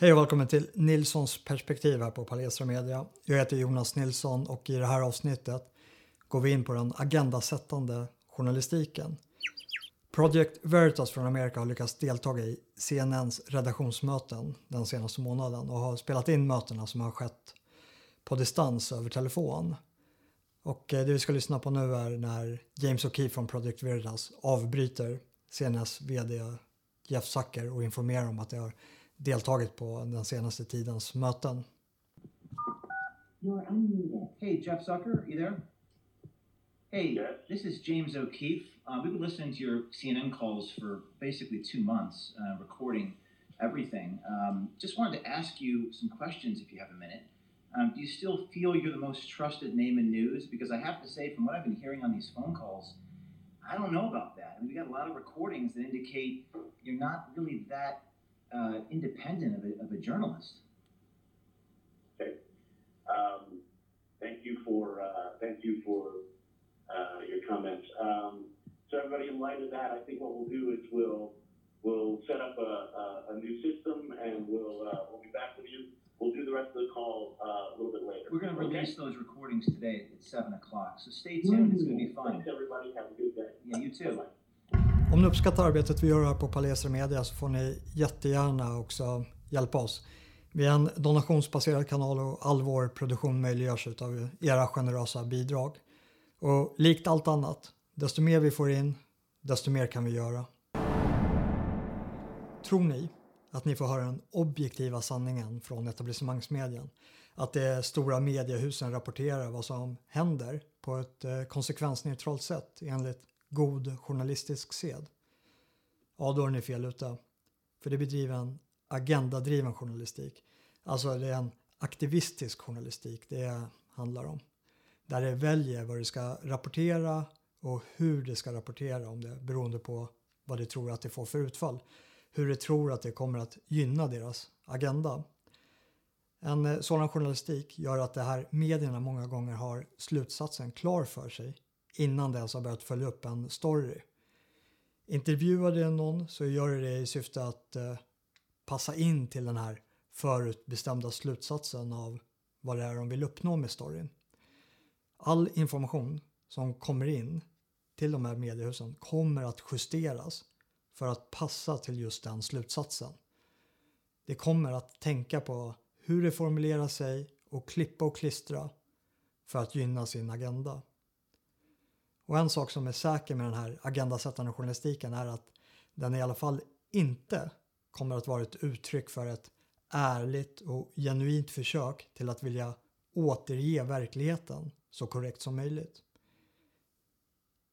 Hej och välkommen till Nilssons perspektiv här på Palestra Media. Jag heter Jonas Nilsson och i det här avsnittet går vi in på den agendasättande journalistiken. Project Veritas från Amerika har lyckats delta i CNNs redaktionsmöten den senaste månaden och har spelat in mötena som har skett på distans över telefon. Och eh, det vi ska lyssna på nu är när James O'Keefe från Project Veritas avbryter CNNs VD Jeff Zucker och informerar om att det har deltagit på den senaste tidens möten. Hey, Jeff Zucker, are you there? Hey, yes. this is James O'Keefe. Uh, we've been listening to your CNN calls for basically two months, uh, recording everything. Um, just wanted to ask you some questions if you have a minute. Um, do you still feel you're the most trusted name in news? Because I have to say, from what I've been hearing on these phone calls, I don't know about that. I mean, we got a lot of recordings that indicate you're not really that uh, independent of a, of a journalist. Okay. Um, thank you for uh, thank you for uh, your comments. Um, so everybody, in light of that, I think what we'll do is we'll we'll set up a, a, a new system and we'll uh, we'll be back with you. We'll do the rest of the call uh, a little bit later. We're going to release those recordings today at seven o'clock. So stay tuned. It's going to be fun. Thanks everybody. Have a good day. Yeah, you too. Bye-bye. Om ni uppskattar arbetet vi gör här på Palestra Media så får ni jättegärna också hjälpa oss. Vi är en donationsbaserad kanal och all vår produktion möjliggörs av era generösa bidrag. Och likt allt annat, desto mer vi får in, desto mer kan vi göra. Tror ni att ni får höra den objektiva sanningen från etablissemangsmedien? Att de stora mediehusen rapporterar vad som händer på ett eh, konsekvensneutralt sätt enligt god journalistisk sed? Ja, då är ni fel ute. För det bedriver en agendadriven journalistik. Alltså det är en aktivistisk journalistik det handlar om. Där det väljer vad det ska rapportera och hur det ska rapportera om det beroende på vad det tror att det får för utfall. Hur det tror att det kommer att gynna deras agenda. En eh, sådan journalistik gör att det här medierna många gånger har slutsatsen klar för sig innan det ens har börjat följa upp en story. Intervjuar du någon så gör du det i syfte att eh, passa in till den här förutbestämda slutsatsen av vad det är de vill uppnå med storyn. All information som kommer in till de här mediehusen kommer att justeras för att passa till just den slutsatsen. Det kommer att tänka på hur det formulerar sig och klippa och klistra för att gynna sin agenda. Och en sak som är säker med den här agendasättande journalistiken är att den i alla fall inte kommer att vara ett uttryck för ett ärligt och genuint försök till att vilja återge verkligheten så korrekt som möjligt.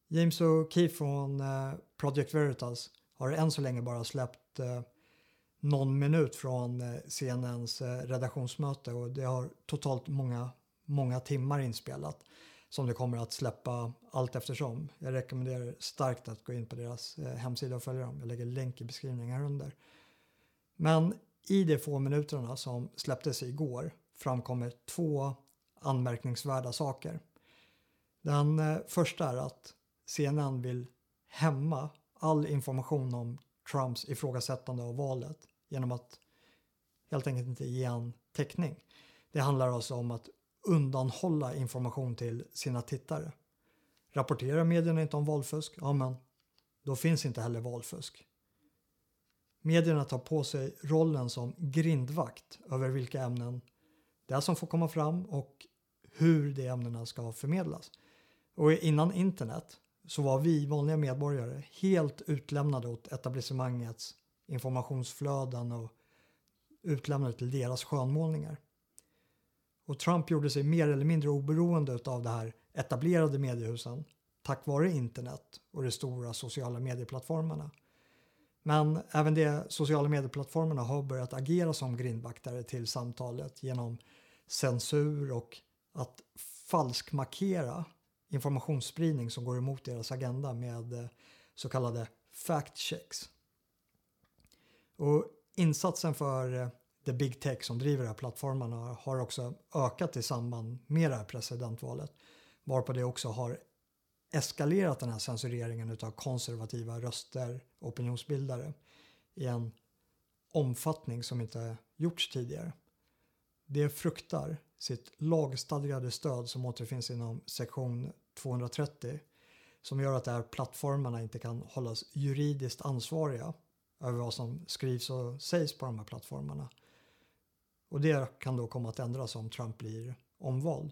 James O'Keefe från eh, Project Veritas har än så länge bara släppt eh, någon minut från eh, CNNs redaktionsmöte och det har totalt många, många timmar inspelat som det kommer att släppa allt eftersom. Jag rekommenderar starkt att gå in på deras eh, hemsida och följa dem. Jag lägger länk i beskrivningen här under. Men i de få minuterna som släpptes igår framkommer två anmärkningsvärda saker. Den eh, första är att CNN vill hämma all information om Trumps ifrågasättande av valet genom att helt enkelt inte ge en täckning. Det handlar alltså om att undanhålla information till sina tittare. Rapporterar medierna inte om valfusk? Ja, men då finns inte heller valfusk. Medierna tar på sig rollen som grindvakt över vilka ämnen det är som får komma fram och hur de ämnena ska förmedlas. Och innan internet så var vi vanliga medborgare helt utlämnade åt etablissemangets informationsflöden och utlämnade till deras skönmålningar. Och Trump gjorde sig mer eller mindre oberoende av det här etablerade mediehusen tack vare internet och de stora sociala medieplattformarna. Men även de sociala medieplattformarna har börjat agera som grindvaktare till samtalet genom censur och att falskmarkera informationsspridning som går emot deras agenda med eh, så kallade fact checks. Och insatsen för eh, the big tech som driver de här plattformarna har också ökat i samband med det här presidentvalet. Varpå det också har eskalerat den här censureringen av konservativa röster och opinionsbildare i en omfattning som inte gjorts tidigare. Det fruktar sitt lagstadgade stöd som återfinns inom sektion 230 som gör att de här plattformarna inte kan hållas juridiskt ansvariga över vad som skrivs och sägs på de här plattformarna. Och det kan då komma att ändras om Trump blir omvald.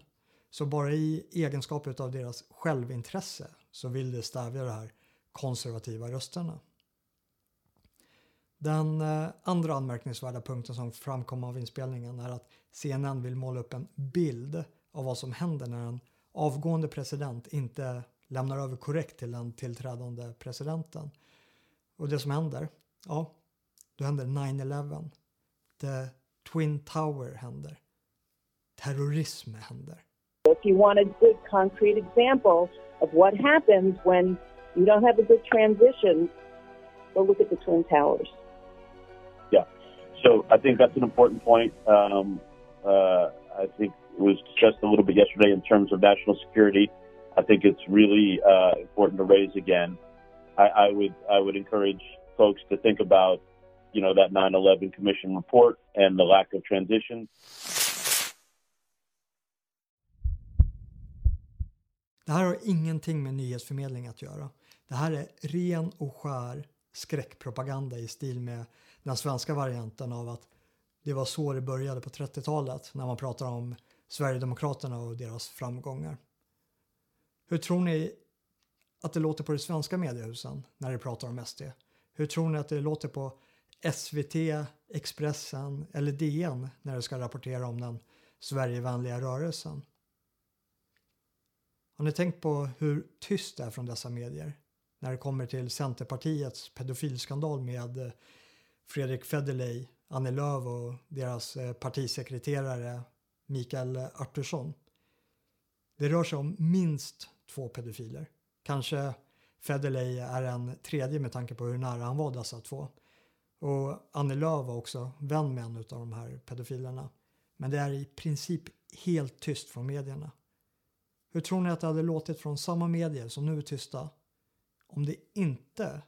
Så bara i egenskap av deras självintresse så vill det stävja de här konservativa rösterna. Den eh, andra anmärkningsvärda punkten som framkom av inspelningen är att CNN vill måla upp en bild av vad som händer när en avgående president inte lämnar över korrekt till den tillträdande presidenten. Och det som händer, ja, då händer 9-11. The Twin Tower händer. Terrorism händer. If you want a good concrete example of what happens when you don't have a good transition, go look at the Twin Towers. Yeah. So I think that's an important point. Um, uh, I think it was discussed a little bit yesterday in terms of national security. I think it's really uh, important to raise again. I, I would I would encourage folks to think about you know that 9/11 Commission report and the lack of transition. Det här har ingenting med nyhetsförmedling att göra. Det här är ren och skär skräckpropaganda i stil med den svenska varianten av att det var så det började på 30-talet när man pratar om Sverigedemokraterna och deras framgångar. Hur tror ni att det låter på de svenska mediehusen när de pratar om SD? Hur tror ni att det låter på SVT, Expressen eller DN när de ska rapportera om den Sverigevänliga rörelsen? Har ni tänkt på hur tyst det är från dessa medier när det kommer till Centerpartiets pedofilskandal med eh, Fredrik Federley, Annie Lööf och deras eh, partisekreterare Mikael Artursson? Det rör sig om minst två pedofiler. Kanske Federley är en tredje med tanke på hur nära han var dessa två. Och Annie Lööf var också vän med en av de här pedofilerna. Men det är i princip helt tyst från medierna. Hur tror ni att det hade låtit från samma medier som nu är tysta om det inte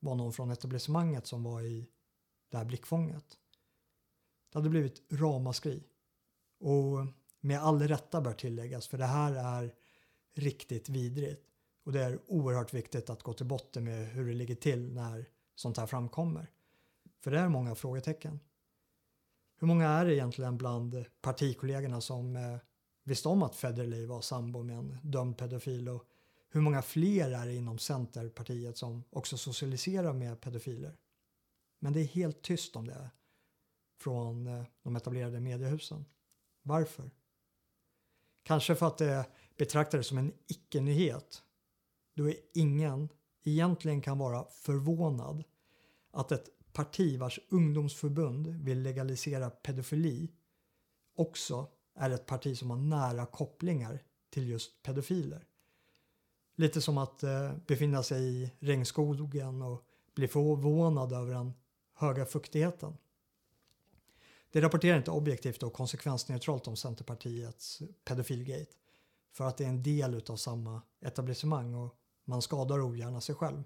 var någon från etablissemanget som var i det här blickfånget? Det hade blivit ramaskri. Och med all rätta bör tilläggas, för det här är riktigt vidrigt. Och det är oerhört viktigt att gå till botten med hur det ligger till när sånt här framkommer. För det är många frågetecken. Hur många är det egentligen bland partikollegorna som eh, visste om att Federley var sambo med en dömd pedofil och hur många fler är det inom Centerpartiet som också socialiserar med pedofiler? Men det är helt tyst om det från eh, de etablerade mediehusen. Varför? Kanske för att det betraktades som en icke-nyhet. Då ingen egentligen kan vara förvånad att ett parti vars ungdomsförbund vill legalisera pedofili också är ett parti som har nära kopplingar till just pedofiler. Lite som att eh, befinna sig i regnskogen och bli förvånad över den höga fuktigheten. Det rapporterar inte objektivt och konsekvensneutralt om Centerpartiets pedofilgate för att det är en del av samma etablissemang och man skadar ogärna sig själv.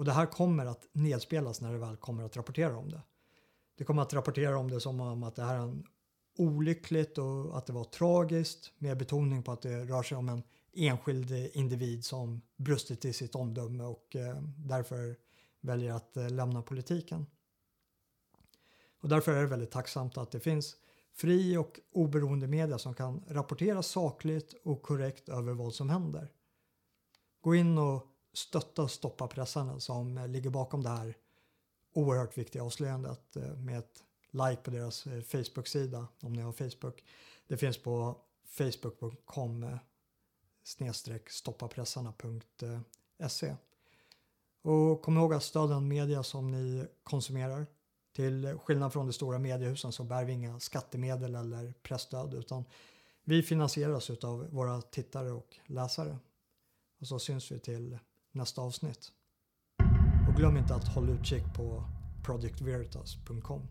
Och det här kommer att nedspelas när det väl kommer att rapportera om det. Det kommer att rapportera om det som om att det här är en olyckligt och att det var tragiskt med betoning på att det rör sig om en enskild individ som brustit i sitt omdöme och eh, därför väljer att eh, lämna politiken. Och därför är det väldigt tacksamt att det finns fri och oberoende media som kan rapportera sakligt och korrekt över vad som händer. Gå in och stötta Stoppa pressarna som eh, ligger bakom det här oerhört viktiga avslöjandet eh, med ett like på deras eh, Facebook-sida om ni har Facebook. Det finns på facebook.com snedstreck stoppapressarna.se. Och kom ihåg att stödja den media som ni konsumerar till skillnad från de stora mediehusen så bär vi inga skattemedel eller pressstöd utan vi finansieras av våra tittare och läsare. Och så syns vi till nästa avsnitt. Och glöm inte att hålla utkik på projectveritas.com.